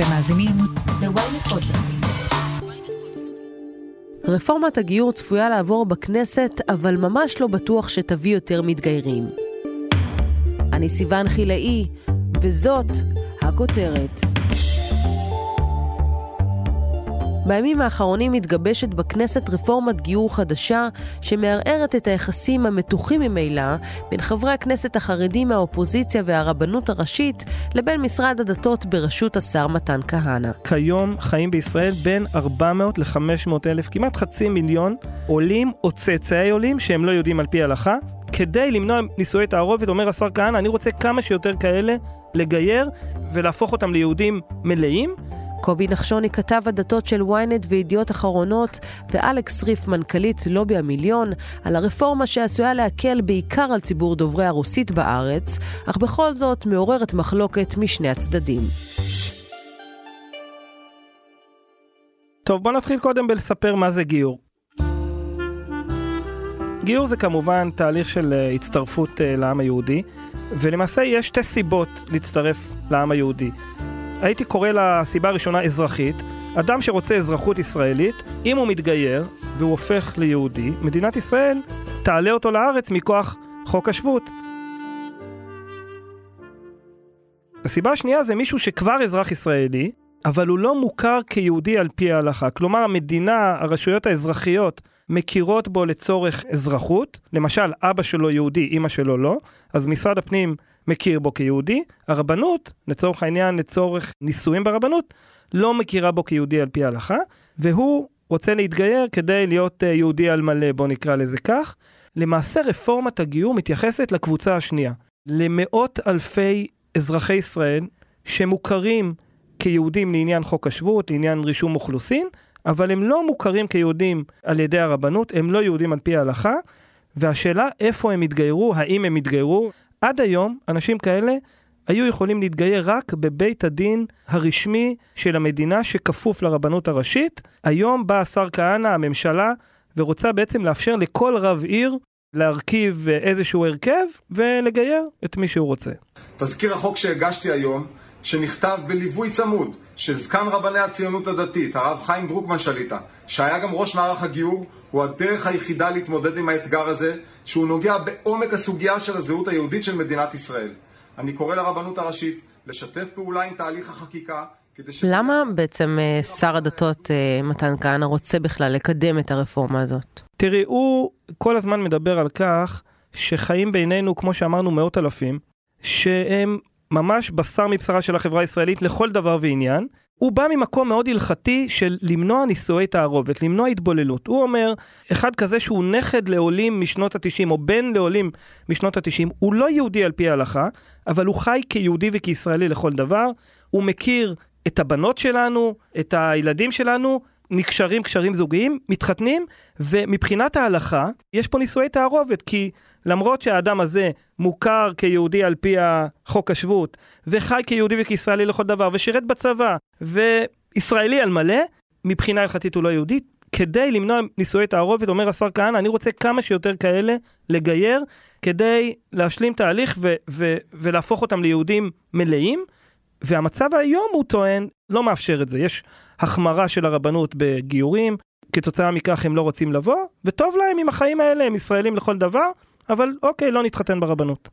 אתם מאזינים ל-ynet פודקאסטים. רפורמת הגיור צפויה לעבור בכנסת, אבל ממש לא בטוח שתביא יותר מתגיירים. אני סיון חילאי, וזאת הכותרת. בימים האחרונים מתגבשת בכנסת רפורמת גיור חדשה שמערערת את היחסים המתוחים ממילא בין חברי הכנסת החרדים מהאופוזיציה והרבנות הראשית לבין משרד הדתות בראשות השר מתן כהנא. כיום חיים בישראל בין 400 ל-500 אלף, כמעט חצי מיליון עולים או צאצאי עולים שהם לא יודעים על פי ההלכה. כדי למנוע נישואי תערובת, אומר השר כהנא, אני רוצה כמה שיותר כאלה לגייר ולהפוך אותם ליהודים מלאים. קובי נחשוני כתב הדתות של ynet וידיעות אחרונות, ואלכס ריף מנכ"לית לובי המיליון, על הרפורמה שעשויה להקל בעיקר על ציבור דוברי הרוסית בארץ, אך בכל זאת מעוררת מחלוקת משני הצדדים. טוב, בוא נתחיל קודם בלספר מה זה גיור. גיור זה כמובן תהליך של uh, הצטרפות uh, לעם היהודי, ולמעשה יש שתי סיבות להצטרף לעם היהודי. הייתי קורא לסיבה הראשונה אזרחית. אדם שרוצה אזרחות ישראלית, אם הוא מתגייר והוא הופך ליהודי, מדינת ישראל תעלה אותו לארץ מכוח חוק השבות. הסיבה השנייה זה מישהו שכבר אזרח ישראלי, אבל הוא לא מוכר כיהודי על פי ההלכה. כלומר, המדינה, הרשויות האזרחיות, מכירות בו לצורך אזרחות. למשל, אבא שלו יהודי, אימא שלו לא, אז משרד הפנים מכיר בו כיהודי, הרבנות, לצורך העניין, לצורך נישואים ברבנות, לא מכירה בו כיהודי על פי ההלכה, והוא רוצה להתגייר כדי להיות אה, יהודי על מלא, בוא נקרא לזה כך. למעשה רפורמת הגיור מתייחסת לקבוצה השנייה, למאות אלפי אזרחי ישראל שמוכרים כיהודים לעניין חוק השבות, לעניין רישום אוכלוסין, אבל הם לא מוכרים כיהודים על ידי הרבנות, הם לא יהודים על פי ההלכה, והשאלה איפה הם יתגיירו, האם הם יתגיירו, עד היום אנשים כאלה היו יכולים להתגייר רק בבית הדין הרשמי של המדינה שכפוף לרבנות הראשית. היום בא השר כהנא, הממשלה, ורוצה בעצם לאפשר לכל רב עיר להרכיב איזשהו הרכב ולגייר את מי שהוא רוצה. תזכיר החוק שהגשתי היום, שנכתב בליווי צמוד של זקן רבני הציונות הדתית, הרב חיים דרוקמן שליטה, שהיה גם ראש מערך הגיור, הוא הדרך היחידה להתמודד עם האתגר הזה, שהוא נוגע בעומק הסוגיה של הזהות היהודית של מדינת ישראל. אני קורא לרבנות הראשית לשתף פעולה עם תהליך החקיקה ש... למה בעצם אה, שר הדתות אה, מתן כהנא רוצה בכלל לקדם את הרפורמה הזאת? תראי, הוא כל הזמן מדבר על כך שחיים בינינו, כמו שאמרנו, מאות אלפים, שהם ממש בשר מבשרה של החברה הישראלית לכל דבר ועניין. הוא בא ממקום מאוד הלכתי של למנוע נישואי תערובת, למנוע התבוללות. הוא אומר, אחד כזה שהוא נכד לעולים משנות התשעים, או בן לעולים משנות התשעים, הוא לא יהודי על פי ההלכה, אבל הוא חי כיהודי וכישראלי לכל דבר. הוא מכיר את הבנות שלנו, את הילדים שלנו, נקשרים קשרים זוגיים, מתחתנים, ומבחינת ההלכה, יש פה נישואי תערובת, כי למרות שהאדם הזה מוכר כיהודי על פי החוק השבות, וחי כיהודי וכישראלי לכל דבר, ושירת בצבא, וישראלי על מלא, מבחינה הלכתית הוא לא יהודי. כדי למנוע נישואי תערובת, אומר השר כהנא, אני רוצה כמה שיותר כאלה לגייר, כדי להשלים תהליך ו- ו- ולהפוך אותם ליהודים מלאים. והמצב היום, הוא טוען, לא מאפשר את זה. יש החמרה של הרבנות בגיורים, כתוצאה מכך הם לא רוצים לבוא, וטוב להם עם החיים האלה, הם ישראלים לכל דבר, אבל אוקיי, לא נתחתן ברבנות.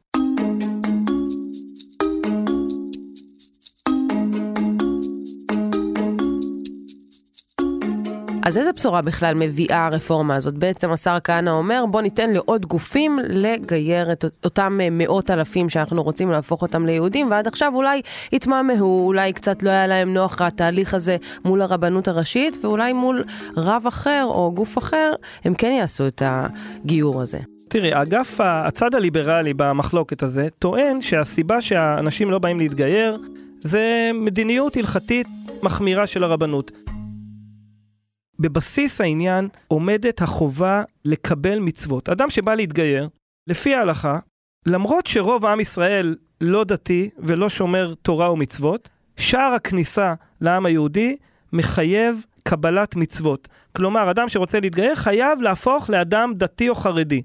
אז איזה בשורה בכלל מביאה הרפורמה הזאת? בעצם השר כהנא אומר, בוא ניתן לעוד גופים לגייר את אותם מאות אלפים שאנחנו רוצים להפוך אותם ליהודים, ועד עכשיו אולי התמהמהו, אולי קצת לא היה להם נוח התהליך הזה מול הרבנות הראשית, ואולי מול רב אחר או גוף אחר, הם כן יעשו את הגיור הזה. תראי, אגף, הצד הליברלי במחלוקת הזה, טוען שהסיבה שהאנשים לא באים להתגייר, זה מדיניות הלכתית מחמירה של הרבנות. בבסיס העניין עומדת החובה לקבל מצוות. אדם שבא להתגייר, לפי ההלכה, למרות שרוב עם ישראל לא דתי ולא שומר תורה ומצוות, שער הכניסה לעם היהודי מחייב קבלת מצוות. כלומר, אדם שרוצה להתגייר חייב להפוך לאדם דתי או חרדי.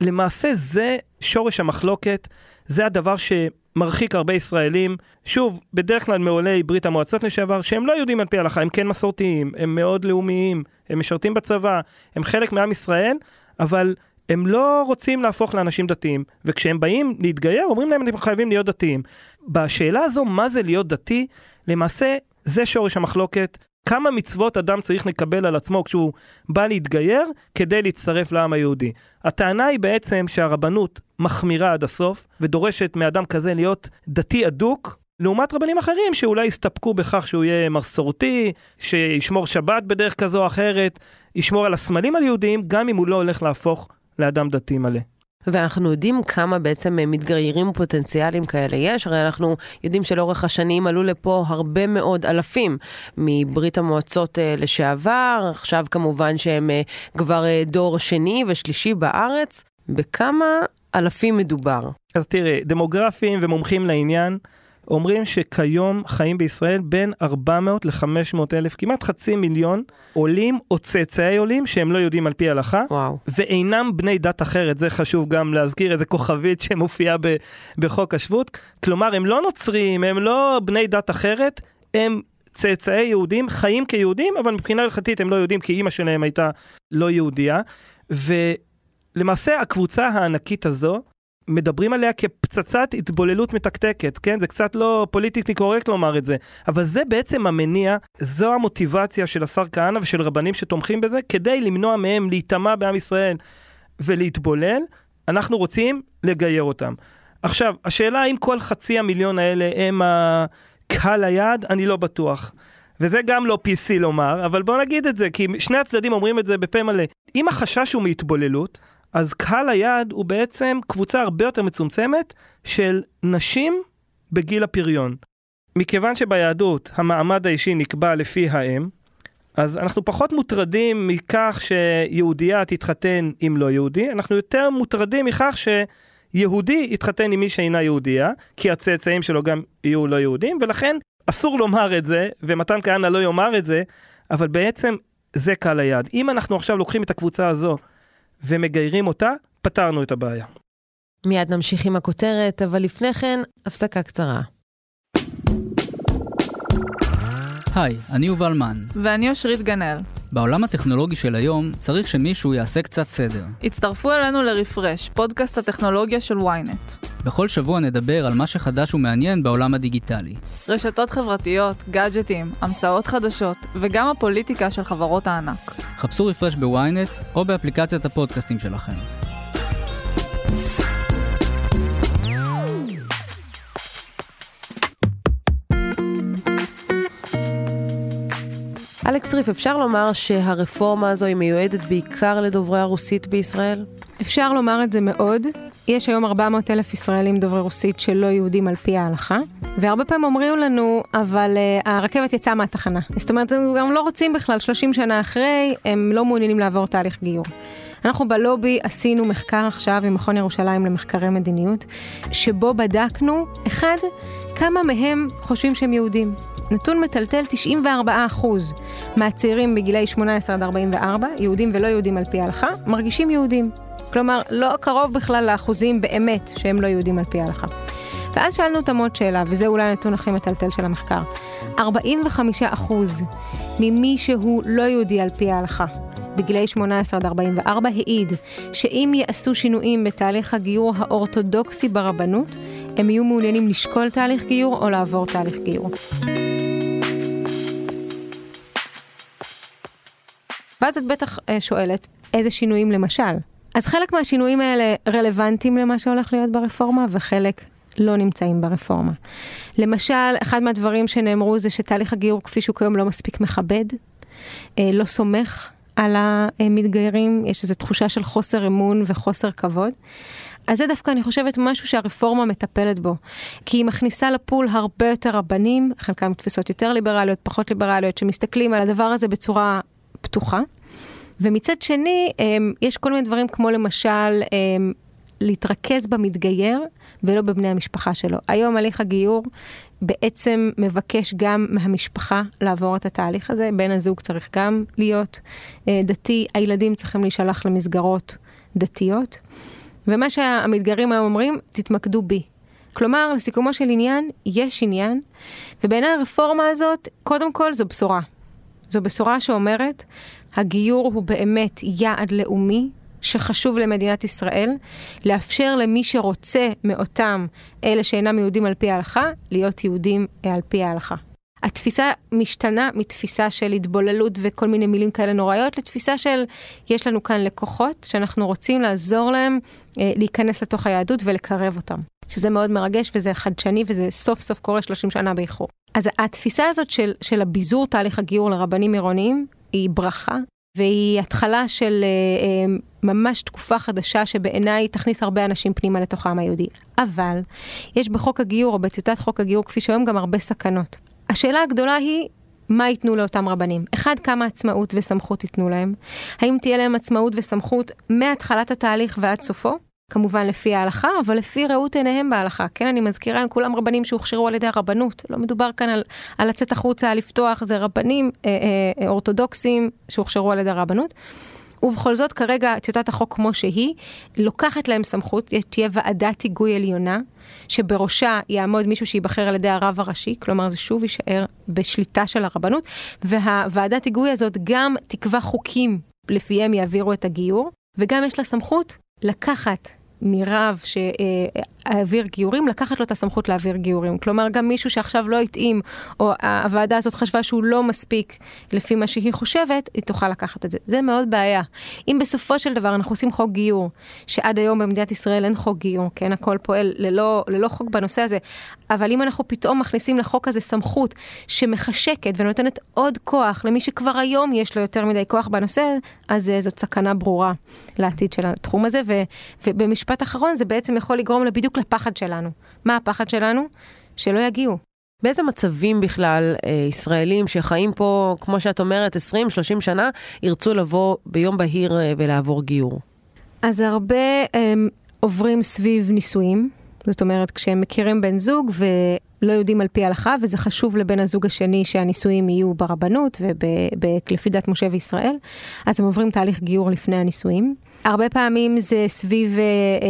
למעשה זה שורש המחלוקת, זה הדבר שמרחיק הרבה ישראלים, שוב, בדרך כלל מעולי ברית המועצות לשעבר, שהם לא יהודים על פי ההלכה, הם כן מסורתיים, הם מאוד לאומיים, הם משרתים בצבא, הם חלק מעם ישראל, אבל הם לא רוצים להפוך לאנשים דתיים, וכשהם באים להתגייר, אומרים להם, אתם חייבים להיות דתיים. בשאלה הזו, מה זה להיות דתי, למעשה, זה שורש המחלוקת. כמה מצוות אדם צריך לקבל על עצמו כשהוא בא להתגייר כדי להצטרף לעם היהודי. הטענה היא בעצם שהרבנות מחמירה עד הסוף ודורשת מאדם כזה להיות דתי אדוק, לעומת רבנים אחרים שאולי יסתפקו בכך שהוא יהיה מסורתי, שישמור שבת בדרך כזו או אחרת, ישמור על הסמלים היהודיים, גם אם הוא לא הולך להפוך לאדם דתי מלא. ואנחנו יודעים כמה בעצם מתגיירים פוטנציאליים כאלה יש, הרי אנחנו יודעים שלאורך השנים עלו לפה הרבה מאוד אלפים מברית המועצות אה, לשעבר, עכשיו כמובן שהם אה, כבר אה, דור שני ושלישי בארץ, בכמה אלפים מדובר? אז תראה, דמוגרפים ומומחים לעניין, אומרים שכיום חיים בישראל בין 400 ל-500 אלף, כמעט חצי מיליון עולים או צאצאי עולים שהם לא יודעים על פי הלכה, וואו. ואינם בני דת אחרת, זה חשוב גם להזכיר איזה כוכבית שמופיעה ב- בחוק השבות. כלומר, הם לא נוצרים, הם לא בני דת אחרת, הם צאצאי יהודים, חיים כיהודים, אבל מבחינה הלכתית הם לא יהודים כי אימא שלהם הייתה לא יהודייה. ולמעשה הקבוצה הענקית הזו, מדברים עליה כפצצת התבוללות מתקתקת, כן? זה קצת לא פוליטיקלי קורקט לומר את זה, אבל זה בעצם המניע, זו המוטיבציה של השר כהנא ושל רבנים שתומכים בזה, כדי למנוע מהם להיטמע בעם ישראל ולהתבולל, אנחנו רוצים לגייר אותם. עכשיו, השאלה האם כל חצי המיליון האלה הם הקהל היעד, אני לא בטוח. וזה גם לא PC לומר, אבל בוא נגיד את זה, כי שני הצדדים אומרים את זה בפה מלא. אם החשש הוא מהתבוללות, אז קהל היעד הוא בעצם קבוצה הרבה יותר מצומצמת של נשים בגיל הפריון. מכיוון שביהדות המעמד האישי נקבע לפי האם, אז אנחנו פחות מוטרדים מכך שיהודייה תתחתן עם לא יהודי, אנחנו יותר מוטרדים מכך שיהודי יתחתן עם מי שאינה יהודייה, כי הצאצאים שלו גם יהיו לא יהודים, ולכן אסור לומר את זה, ומתן כהנא לא יאמר את זה, אבל בעצם זה קהל היעד. אם אנחנו עכשיו לוקחים את הקבוצה הזו ומגיירים אותה, פתרנו את הבעיה. מיד נמשיך עם הכותרת, אבל לפני כן, הפסקה קצרה. היי, אני יובל מן. ואני אושרית גנאל. בעולם הטכנולוגי של היום צריך שמישהו יעשה קצת סדר. הצטרפו אלינו לרפרש, פודקאסט הטכנולוגיה של ynet. בכל שבוע נדבר על מה שחדש ומעניין בעולם הדיגיטלי. רשתות חברתיות, גאדג'טים, המצאות חדשות, וגם הפוליטיקה של חברות הענק. חפשו רפרש בוויינט או באפליקציית הפודקאסטים שלכם. אלכס ריף, אפשר לומר שהרפורמה הזו היא מיועדת בעיקר לדוברי הרוסית בישראל? אפשר לומר את זה מאוד. יש היום 400 אלף ישראלים דוברי רוסית שלא יהודים על פי ההלכה, והרבה פעמים אומרים לנו, אבל uh, הרכבת יצאה מהתחנה. זאת אומרת, הם גם לא רוצים בכלל, 30 שנה אחרי, הם לא מעוניינים לעבור תהליך גיור. אנחנו בלובי עשינו מחקר עכשיו עם מכון ירושלים למחקרי מדיניות, שבו בדקנו, אחד, כמה מהם חושבים שהם יהודים. נתון מטלטל 94% מהצעירים בגילאי 18 עד 44, יהודים ולא יהודים על פי ההלכה, מרגישים יהודים. כלומר, לא קרוב בכלל לאחוזים באמת שהם לא יהודים על פי ההלכה. ואז שאלנו אותם עוד שאלה, וזה אולי הנתון הכי מטלטל של המחקר. 45% ממי שהוא לא יהודי על פי ההלכה, בגילאי 18 עד 44, העיד שאם יעשו שינויים בתהליך הגיור האורתודוקסי ברבנות, הם יהיו מעוניינים לשקול תהליך גיור או לעבור תהליך גיור. ואז את בטח אה, שואלת, איזה שינויים למשל? אז חלק מהשינויים האלה רלוונטיים למה שהולך להיות ברפורמה, וחלק לא נמצאים ברפורמה. למשל, אחד מהדברים שנאמרו זה שתהליך הגיור כפי שהוא כיום לא מספיק מכבד, אה, לא סומך על המתגיירים, יש איזו תחושה של חוסר אמון וחוסר כבוד. אז זה דווקא, אני חושבת, משהו שהרפורמה מטפלת בו. כי היא מכניסה לפול הרבה יותר רבנים, חלקם תפיסות יותר ליברליות, פחות ליברליות, שמסתכלים על הדבר הזה בצורה פתוחה. ומצד שני, יש כל מיני דברים כמו למשל, להתרכז במתגייר ולא בבני המשפחה שלו. היום הליך הגיור בעצם מבקש גם מהמשפחה לעבור את התהליך הזה, בן הזוג צריך גם להיות דתי, הילדים צריכים להישלח למסגרות דתיות. ומה שהמתגרים היום אומרים, תתמקדו בי. כלומר, לסיכומו של עניין, יש עניין, ובעיניי הרפורמה הזאת, קודם כל זו בשורה. זו בשורה שאומרת, הגיור הוא באמת יעד לאומי, שחשוב למדינת ישראל, לאפשר למי שרוצה מאותם אלה שאינם יהודים על פי ההלכה, להיות יהודים על פי ההלכה. התפיסה משתנה מתפיסה של התבוללות וכל מיני מילים כאלה נוראיות לתפיסה של יש לנו כאן לקוחות שאנחנו רוצים לעזור להם אה, להיכנס לתוך היהדות ולקרב אותם. שזה מאוד מרגש וזה חדשני וזה סוף סוף קורה 30 שנה באיחור. אז התפיסה הזאת של, של הביזור תהליך הגיור לרבנים עירוניים היא ברכה והיא התחלה של אה, אה, ממש תקופה חדשה שבעיניי תכניס הרבה אנשים פנימה לתוך העם היהודי. אבל יש בחוק הגיור או בטיוטת חוק הגיור כפי שהיום גם הרבה סכנות. השאלה הגדולה היא, מה ייתנו לאותם רבנים? אחד, כמה עצמאות וסמכות ייתנו להם? האם תהיה להם עצמאות וסמכות מהתחלת התהליך ועד סופו? כמובן לפי ההלכה, אבל לפי ראות עיניהם בהלכה. כן, אני מזכירה, הם כולם רבנים שהוכשרו על ידי הרבנות. לא מדובר כאן על, על לצאת החוצה, לפתוח, זה רבנים אה, אה, אורתודוקסים שהוכשרו על ידי הרבנות. ובכל זאת, כרגע טיוטת החוק כמו שהיא, לוקחת להם סמכות, תהיה ועדת היגוי עליונה, שבראשה יעמוד מישהו שייבחר על ידי הרב הראשי, כלומר זה שוב יישאר בשליטה של הרבנות, והוועדת היגוי הזאת גם תקבע חוקים לפיהם יעבירו את הגיור, וגם יש לה סמכות לקחת מרב שהעביר גיורים, לקחת לו את הסמכות להעביר גיורים. כלומר, גם מישהו שעכשיו לא התאים, או הוועדה הזאת חשבה שהוא לא מספיק לפי מה שהיא חושבת, היא תוכל לקחת את זה. זה מאוד בעיה. אם בסופו של דבר אנחנו עושים חוק גיור, שעד היום במדינת ישראל אין חוק גיור, כן, הכל פועל ללא, ללא חוק בנושא הזה, אבל אם אנחנו פתאום מכניסים לחוק הזה סמכות שמחשקת ונותנת עוד כוח למי שכבר היום יש לו יותר מדי כוח בנושא, אז זאת סכנה ברורה לעתיד של התחום הזה, ו, ובמשפט משפט אחרון, זה בעצם יכול לגרום בדיוק לפחד שלנו. מה הפחד שלנו? שלא יגיעו. באיזה מצבים בכלל אה, ישראלים שחיים פה, כמו שאת אומרת, 20-30 שנה, ירצו לבוא ביום בהיר אה, ולעבור גיור? אז הרבה אה, עוברים סביב נישואים. זאת אומרת, כשהם מכירים בן זוג ולא יודעים על פי ההלכה, וזה חשוב לבן הזוג השני שהנישואים יהיו ברבנות ולפי דת משה וישראל, אז הם עוברים תהליך גיור לפני הנישואים. הרבה פעמים זה סביב אה, אה,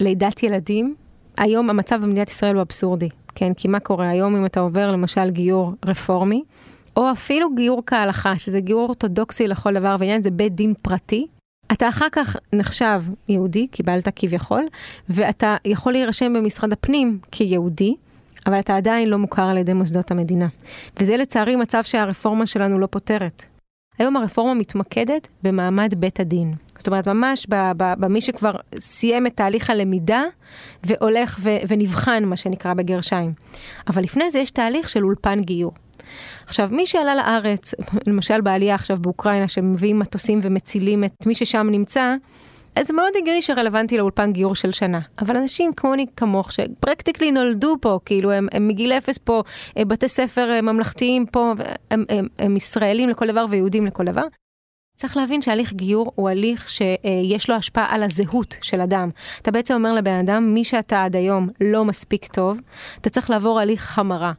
לידת ילדים. היום המצב במדינת ישראל הוא אבסורדי, כן? כי מה קורה היום אם אתה עובר למשל גיור רפורמי, או אפילו גיור כהלכה, שזה גיור אורתודוקסי לכל דבר ועניין, זה בית דין פרטי. אתה אחר כך נחשב יהודי, קיבלת כביכול, ואתה יכול להירשם במשרד הפנים כיהודי, אבל אתה עדיין לא מוכר על ידי מוסדות המדינה. וזה לצערי מצב שהרפורמה שלנו לא פותרת. היום הרפורמה מתמקדת במעמד בית הדין. זאת אומרת, ממש במי שכבר סיים את תהליך הלמידה והולך ונבחן, מה שנקרא בגרשיים. אבל לפני זה יש תהליך של אולפן גיור. עכשיו, מי שעלה לארץ, למשל בעלייה עכשיו באוקראינה, שמביאים מטוסים ומצילים את מי ששם נמצא, אז זה מאוד הגיוני שרלוונטי לאולפן גיור של שנה. אבל אנשים כמוני כמוך, שפרקטיקלי נולדו פה, כאילו הם, הם מגיל אפס פה, אה, בתי ספר אה, ממלכתיים פה, הם, הם, הם ישראלים לכל דבר ויהודים לכל דבר, צריך להבין שהליך גיור הוא הליך שיש לו השפעה על הזהות של אדם. אתה בעצם אומר לבן אדם, מי שאתה עד היום לא מספיק טוב, אתה צריך לעבור הליך המרה.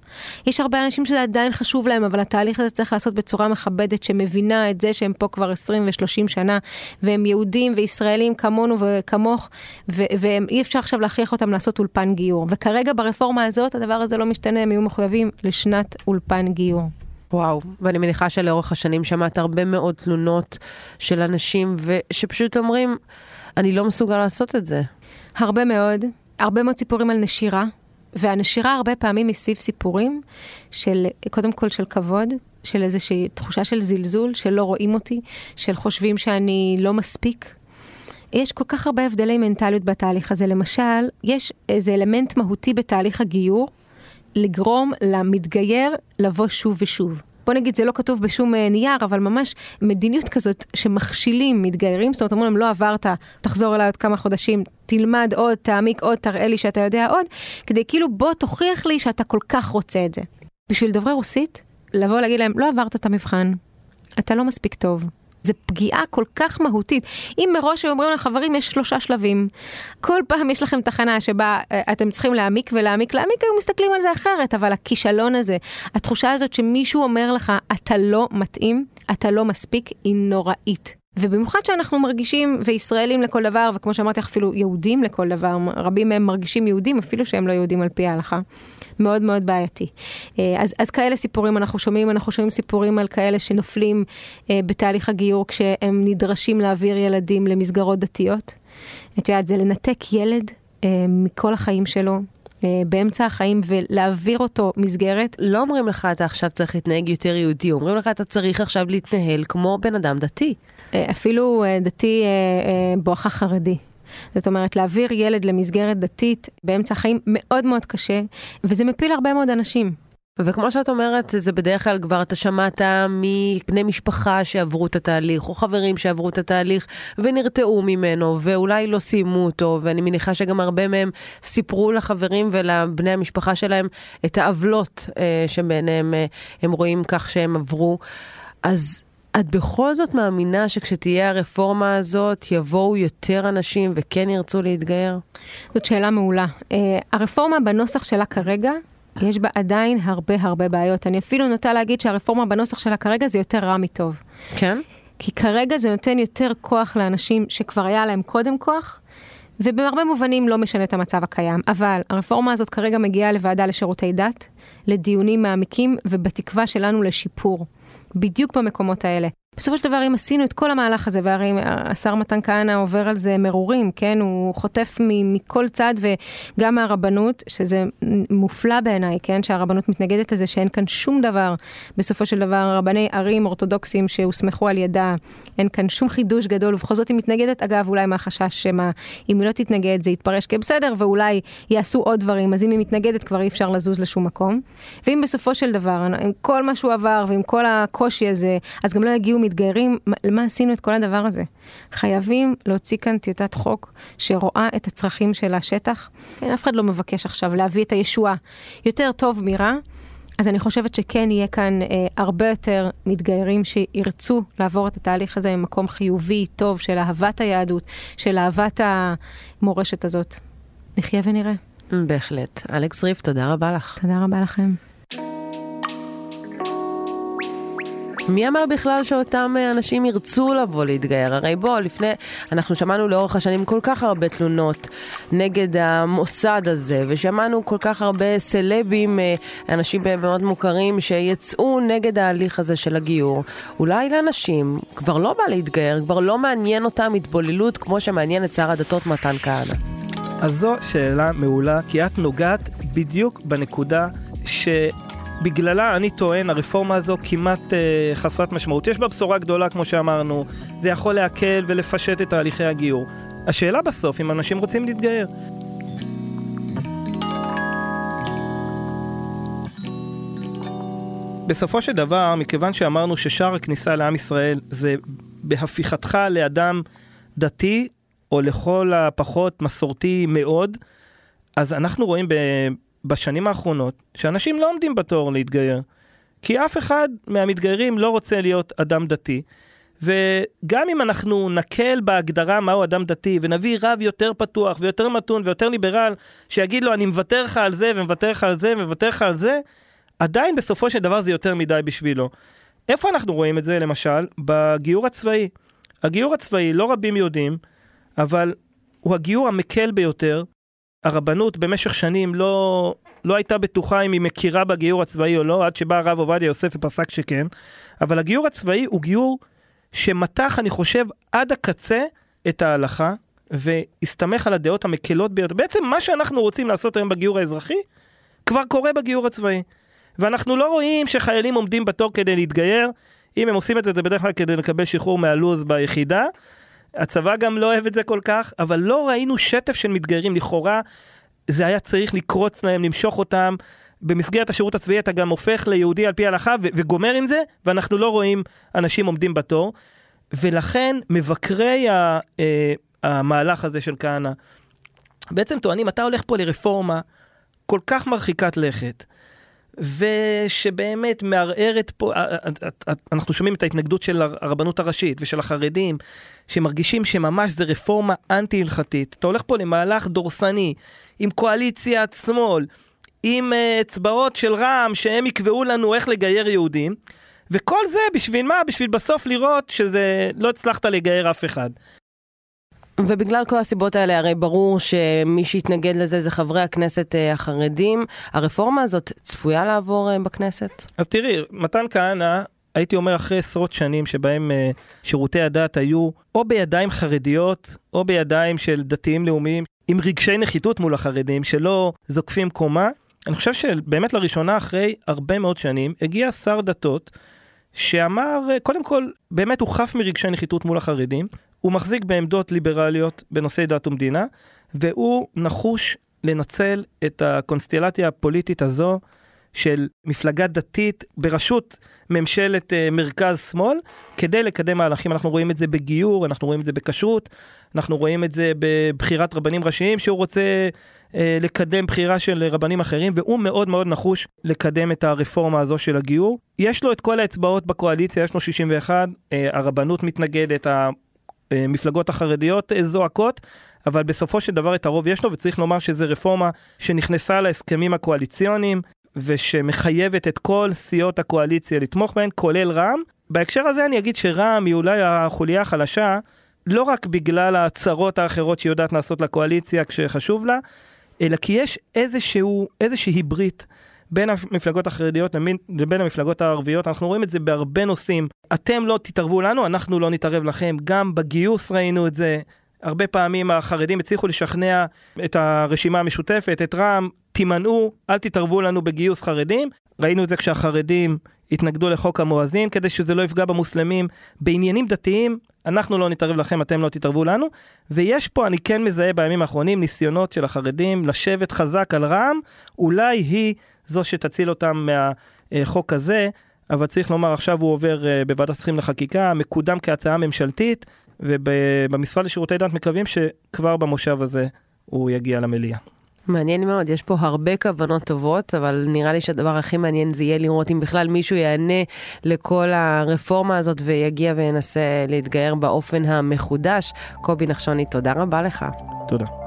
יש הרבה אנשים שזה עדיין חשוב להם, אבל התהליך הזה צריך לעשות בצורה מכבדת, שמבינה את זה שהם פה כבר 20 ו-30 שנה, והם יהודים וישראלים כמונו וכמוך, ואי אפשר עכשיו להכריח אותם לעשות אולפן גיור. וכרגע ברפורמה הזאת הדבר הזה לא משתנה, הם יהיו מחויבים לשנת אולפן גיור. וואו, ואני מניחה שלאורך השנים שמעת הרבה מאוד תלונות של אנשים שפשוט אומרים, אני לא מסוגל לעשות את זה. הרבה מאוד, הרבה מאוד סיפורים על נשירה, והנשירה הרבה פעמים היא סביב סיפורים של, קודם כל של כבוד, של איזושהי תחושה של זלזול, שלא רואים אותי, של חושבים שאני לא מספיק. יש כל כך הרבה הבדלי מנטליות בתהליך הזה. למשל, יש איזה אלמנט מהותי בתהליך הגיור, לגרום למתגייר לבוא שוב ושוב. בוא נגיד, זה לא כתוב בשום אה, נייר, אבל ממש מדיניות כזאת שמכשילים מתגיירים, זאת אומרת, אומרים להם, לא עברת, תחזור אליי עוד כמה חודשים, תלמד עוד, תעמיק עוד, תראה לי שאתה יודע עוד, כדי כאילו, בוא תוכיח לי שאתה כל כך רוצה את זה. בשביל דוברי רוסית, לבוא להגיד להם, לא עברת את המבחן, אתה לא מספיק טוב, זה פגיעה כל כך מהותית. אם מראש אומרים לחברים, יש שלושה שלבים. כל פעם יש לכם תחנה שבה אה, אתם צריכים להעמיק ולהעמיק, להעמיק, היו מסתכלים על זה אחרת, אבל הכישלון הזה, התחושה הזאת שמישהו אומר לך, אתה לא מתאים, אתה לא מספיק, היא נוראית. ובמיוחד שאנחנו מרגישים, וישראלים לכל דבר, וכמו שאמרתי לך, אפילו יהודים לכל דבר, רבים מהם מרגישים יהודים, אפילו שהם לא יהודים על פי ההלכה. מאוד מאוד בעייתי. אה, אז, אז כאלה סיפורים אנחנו שומעים, אנחנו שומעים סיפורים על כאלה שנופלים אה, בתהליך הגיור כשהם נדרשים להעביר ילדים למסגרות דתיות. את יודעת, זה לנתק ילד אה, מכל החיים שלו, באמצע החיים ולהעביר אותו מסגרת. לא אומרים לך אתה עכשיו צריך להתנהג יותר יהודי, אומרים לך אתה צריך עכשיו להתנהל כמו בן אדם דתי. אפילו דתי בואכה חרדי. זאת אומרת, להעביר ילד למסגרת דתית באמצע החיים מאוד מאוד קשה, וזה מפיל הרבה מאוד אנשים. וכמו שאת אומרת, זה בדרך כלל כבר אתה שמעת מבני משפחה שעברו את התהליך, או חברים שעברו את התהליך ונרתעו ממנו, ואולי לא סיימו אותו, ואני מניחה שגם הרבה מהם סיפרו לחברים ולבני המשפחה שלהם את העוולות אה, שביניהם אה, הם רואים כך שהם עברו. אז את בכל זאת מאמינה שכשתהיה הרפורמה הזאת, יבואו יותר אנשים וכן ירצו להתגייר? זאת שאלה מעולה. Uh, הרפורמה בנוסח שלה כרגע, יש בה עדיין הרבה הרבה בעיות. אני אפילו נוטה להגיד שהרפורמה בנוסח שלה כרגע זה יותר רע מטוב. כן? כי כרגע זה נותן יותר כוח לאנשים שכבר היה להם קודם כוח, ובהרבה מובנים לא משנה את המצב הקיים. אבל הרפורמה הזאת כרגע מגיעה לוועדה לשירותי דת, לדיונים מעמיקים, ובתקווה שלנו לשיפור. בדיוק במקומות האלה. בסופו של דבר, אם עשינו את כל המהלך הזה, והרי השר מתן כהנא עובר על זה מרורים, כן? הוא חוטף מכל צד וגם מהרבנות, שזה מופלא בעיניי, כן? שהרבנות מתנגדת לזה שאין כאן שום דבר. בסופו של דבר, רבני ערים אורתודוקסים שהוסמכו על ידה, אין כאן שום חידוש גדול, ובכל זאת היא מתנגדת. אגב, אולי מהחשש שמה, אם היא לא תתנגד זה יתפרש כבסדר, ואולי יעשו עוד דברים, אז אם היא מתנגדת כבר אי אפשר לזוז לשום מקום. ואם בסופו של דבר, עם כל מה שהוא עבר ועם כל הקושי הזה, אז גם לא יגיעו מתגיירים, למה עשינו את כל הדבר הזה? חייבים להוציא כאן טיוטת חוק שרואה את הצרכים של השטח. כן, אף אחד לא מבקש עכשיו להביא את הישועה יותר טוב מרע. אז אני חושבת שכן יהיה כאן אה, הרבה יותר מתגיירים שירצו לעבור את התהליך הזה ממקום חיובי, טוב, של אהבת היהדות, של אהבת המורשת הזאת. נחיה ונראה. בהחלט. אלכס ריף, תודה רבה לך. תודה רבה לכם. מי אמר בכלל שאותם אה, אנשים ירצו לבוא להתגייר? הרי בוא, לפני, אנחנו שמענו לאורך השנים כל כך הרבה תלונות נגד המוסד הזה, ושמענו כל כך הרבה סלבים, אה, אנשים מאוד מוכרים, שיצאו נגד ההליך הזה של הגיור. אולי לאנשים כבר לא בא להתגייר, כבר לא מעניין אותם התבוללות כמו שמעניין את שר הדתות מתן כהנא. אז זו שאלה מעולה, כי את נוגעת בדיוק בנקודה ש... בגללה אני טוען הרפורמה הזו כמעט אה, חסרת משמעות. יש בה בשורה גדולה כמו שאמרנו, זה יכול להקל ולפשט את תהליכי הגיור. השאלה בסוף אם אנשים רוצים להתגייר. בסופו של דבר, מכיוון שאמרנו ששער הכניסה לעם ישראל זה בהפיכתך לאדם דתי, או לכל הפחות מסורתי מאוד, אז אנחנו רואים בשנים האחרונות שאנשים לא עומדים בתור להתגייר. כי אף אחד מהמתגיירים לא רוצה להיות אדם דתי. וגם אם אנחנו נקל בהגדרה מהו אדם דתי ונביא רב יותר פתוח ויותר מתון ויותר ליברל שיגיד לו אני מוותר לך על זה ומוותר לך על זה ומוותר לך על זה, עדיין בסופו של דבר זה יותר מדי בשבילו. איפה אנחנו רואים את זה למשל? בגיור הצבאי. הגיור הצבאי, לא רבים יודעים, אבל הוא הגיור המקל ביותר הרבנות במשך שנים לא, לא הייתה בטוחה אם היא מכירה בגיור הצבאי או לא, עד שבא הרב עובדיה יוסף ופסק שכן. אבל הגיור הצבאי הוא גיור שמתח, אני חושב, עד הקצה את ההלכה, והסתמך על הדעות המקלות ביותר. בעצם מה שאנחנו רוצים לעשות היום בגיור האזרחי, כבר קורה בגיור הצבאי. ואנחנו לא רואים שחיילים עומדים בתור כדי להתגייר, אם הם עושים את זה, זה בדרך כלל כדי לקבל שחרור מהלו"ז ביחידה, הצבא גם לא אוהב את זה כל כך, אבל לא ראינו שטף של מתגיירים. לכאורה זה היה צריך לקרוץ להם, למשוך אותם. במסגרת השירות הצבאי אתה גם הופך ליהודי על פי ההלכה וגומר עם זה, ואנחנו לא רואים אנשים עומדים בתור. ולכן מבקרי ה- אה, המהלך הזה של כהנא בעצם טוענים, אתה הולך פה לרפורמה כל כך מרחיקת לכת, ושבאמת מערערת פה, אה, אה, אה, אנחנו שומעים את ההתנגדות של הרבנות הראשית ושל החרדים, שמרגישים שממש זה רפורמה אנטי-הלכתית. אתה הולך פה למהלך דורסני, עם קואליציית שמאל, עם אצבעות של רע"מ, שהם יקבעו לנו איך לגייר יהודים, וכל זה בשביל מה? בשביל בסוף לראות שזה לא הצלחת לגייר אף אחד. ובגלל כל הסיבות האלה, הרי ברור שמי שיתנגד לזה זה חברי הכנסת אה, החרדים. הרפורמה הזאת צפויה לעבור אה, בכנסת? אז תראי, מתן כהנא, הייתי אומר אחרי עשרות שנים שבהם אה, שירותי הדת היו או בידיים חרדיות או בידיים של דתיים לאומיים עם רגשי נחיתות מול החרדים שלא זוקפים קומה. אני חושב שבאמת לראשונה אחרי הרבה מאוד שנים הגיע שר דתות שאמר, אה, קודם כל, באמת הוא חף מרגשי נחיתות מול החרדים, הוא מחזיק בעמדות ליברליות בנושאי דת ומדינה, והוא נחוש לנצל את הקונסטלציה הפוליטית הזו של מפלגה דתית בראשות ממשלת uh, מרכז-שמאל, כדי לקדם מהלכים. אנחנו רואים את זה בגיור, אנחנו רואים את זה בכשרות, אנחנו רואים את זה בבחירת רבנים ראשיים, שהוא רוצה uh, לקדם בחירה של רבנים אחרים, והוא מאוד מאוד נחוש לקדם את הרפורמה הזו של הגיור. יש לו את כל האצבעות בקואליציה, יש לו 61, uh, הרבנות מתנגדת, המפלגות החרדיות זועקות, אבל בסופו של דבר את הרוב יש לו, וצריך לומר שזו רפורמה שנכנסה להסכמים הקואליציוניים. ושמחייבת את כל סיעות הקואליציה לתמוך בהן, כולל רע"מ. בהקשר הזה אני אגיד שרע"מ היא אולי החוליה החלשה, לא רק בגלל הצרות האחרות שהיא יודעת לעשות לקואליציה כשחשוב לה, אלא כי יש איזשהו, איזושהי ברית בין המפלגות החרדיות לבין המפלגות הערביות, אנחנו רואים את זה בהרבה נושאים. אתם לא תתערבו לנו, אנחנו לא נתערב לכם. גם בגיוס ראינו את זה. הרבה פעמים החרדים הצליחו לשכנע את הרשימה המשותפת, את רע"מ, תימנעו, אל תתערבו לנו בגיוס חרדים. ראינו את זה כשהחרדים התנגדו לחוק המואזין, כדי שזה לא יפגע במוסלמים. בעניינים דתיים, אנחנו לא נתערב לכם, אתם לא תתערבו לנו. ויש פה, אני כן מזהה בימים האחרונים, ניסיונות של החרדים לשבת חזק על רע"מ, אולי היא זו שתציל אותם מהחוק הזה. אבל צריך לומר, עכשיו הוא עובר אה, בוועדת שרים לחקיקה, מקודם כהצעה ממשלתית, ובמשרד לשירותי דת מקווים שכבר במושב הזה הוא יגיע למליאה. מעניין מאוד, יש פה הרבה כוונות טובות, אבל נראה לי שהדבר הכי מעניין זה יהיה לראות אם בכלל מישהו יענה לכל הרפורמה הזאת ויגיע וינסה להתגייר באופן המחודש. קובי נחשוני, תודה רבה לך. תודה.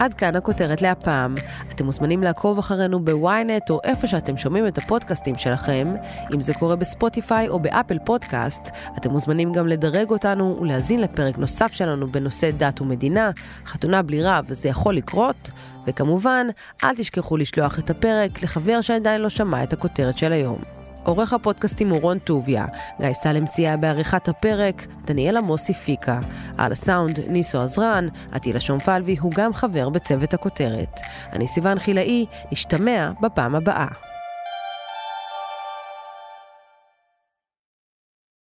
עד כאן הכותרת להפעם. אתם מוזמנים לעקוב אחרינו בוויינט או איפה שאתם שומעים את הפודקאסטים שלכם. אם זה קורה בספוטיפיי או באפל פודקאסט, אתם מוזמנים גם לדרג אותנו ולהזין לפרק נוסף שלנו בנושא דת ומדינה, חתונה בלי רב, וזה יכול לקרות. וכמובן, אל תשכחו לשלוח את הפרק לחבר שעדיין לא שמע את הכותרת של היום. עורך הפודקאסטים הוא רון טוביה, גיא סלם סייע בעריכת הפרק, דניאל עמוסי פיקה. על הסאונד, ניסו עזרן, עטילה שומפלבי הוא גם חבר בצוות הכותרת. אני סיוון חילאי, נשתמע בפעם הבאה.